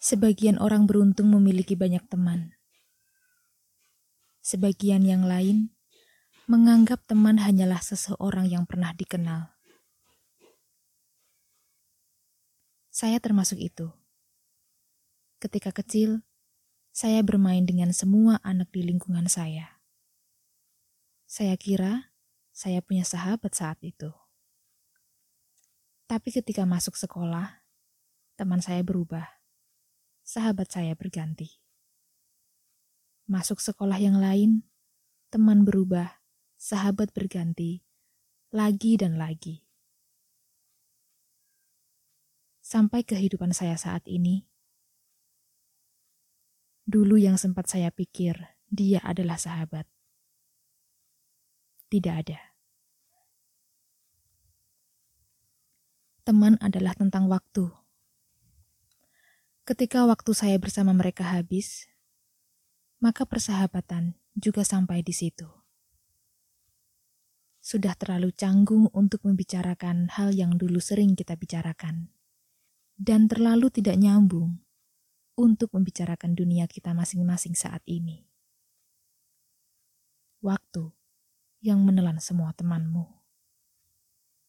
Sebagian orang beruntung memiliki banyak teman. Sebagian yang lain menganggap teman hanyalah seseorang yang pernah dikenal. Saya termasuk itu. Ketika kecil, saya bermain dengan semua anak di lingkungan saya. Saya kira saya punya sahabat saat itu. Tapi ketika masuk sekolah, teman saya berubah sahabat saya berganti. Masuk sekolah yang lain, teman berubah, sahabat berganti, lagi dan lagi. Sampai kehidupan saya saat ini, dulu yang sempat saya pikir dia adalah sahabat. Tidak ada. Teman adalah tentang waktu Ketika waktu saya bersama mereka habis, maka persahabatan juga sampai di situ. Sudah terlalu canggung untuk membicarakan hal yang dulu sering kita bicarakan, dan terlalu tidak nyambung untuk membicarakan dunia kita masing-masing saat ini. Waktu yang menelan semua temanmu.